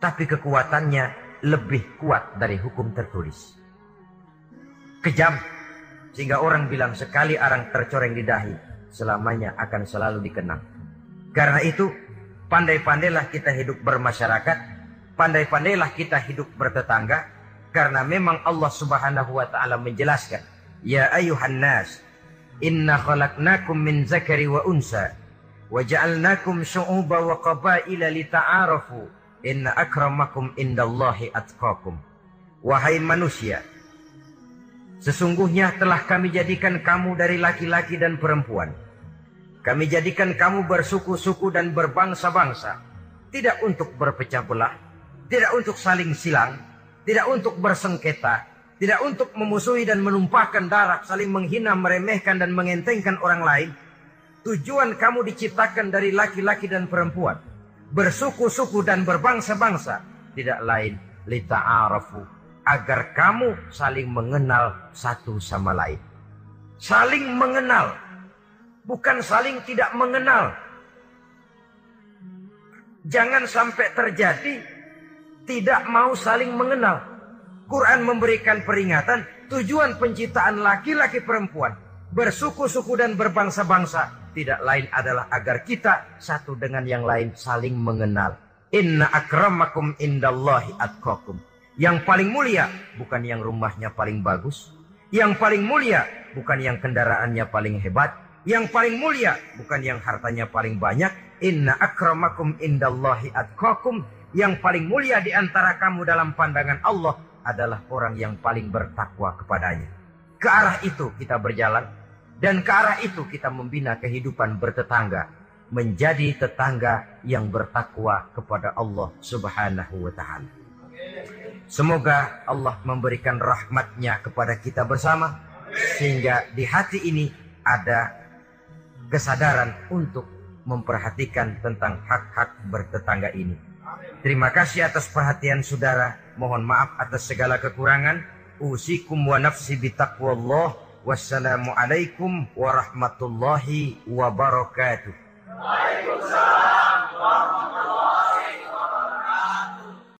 tapi kekuatannya lebih kuat dari hukum tertulis. Kejam, sehingga orang bilang sekali arang tercoreng di dahi, selamanya akan selalu dikenang. Karena itu, pandai-pandailah kita hidup bermasyarakat, pandai-pandailah kita hidup bertetangga, karena memang Allah Subhanahu wa taala menjelaskan, "Ya ayuhan nas, inna khalaqnakum min zakari wa unsa, wa ja'alnakum syu'uba wa qabaila lita'arafu, inna akramakum indallahi atqakum." Wahai manusia, Sesungguhnya telah kami jadikan kamu dari laki-laki dan perempuan. Kami jadikan kamu bersuku-suku dan berbangsa-bangsa. Tidak untuk berpecah belah. Tidak untuk saling silang. Tidak untuk bersengketa. Tidak untuk memusuhi dan menumpahkan darah. Saling menghina, meremehkan dan mengentengkan orang lain. Tujuan kamu diciptakan dari laki-laki dan perempuan. Bersuku-suku dan berbangsa-bangsa. Tidak lain. Lita'arafu agar kamu saling mengenal satu sama lain. Saling mengenal, bukan saling tidak mengenal. Jangan sampai terjadi tidak mau saling mengenal. Quran memberikan peringatan tujuan penciptaan laki-laki perempuan bersuku-suku dan berbangsa-bangsa tidak lain adalah agar kita satu dengan yang lain saling mengenal. Inna akramakum indallahi atqakum. Yang paling mulia bukan yang rumahnya paling bagus. Yang paling mulia bukan yang kendaraannya paling hebat. Yang paling mulia bukan yang hartanya paling banyak. Inna akramakum indallahi atqakum. Yang paling mulia di antara kamu dalam pandangan Allah adalah orang yang paling bertakwa kepadanya. Ke arah itu kita berjalan. Dan ke arah itu kita membina kehidupan bertetangga. Menjadi tetangga yang bertakwa kepada Allah subhanahu wa ta'ala. Semoga Allah memberikan rahmatnya kepada kita bersama. Sehingga di hati ini ada kesadaran untuk memperhatikan tentang hak-hak bertetangga ini. Terima kasih atas perhatian saudara. Mohon maaf atas segala kekurangan. Usikum wa nafsi bitaqwallah. Wassalamualaikum warahmatullahi wabarakatuh. Waalaikumsalam warahmatullahi wabarakatuh.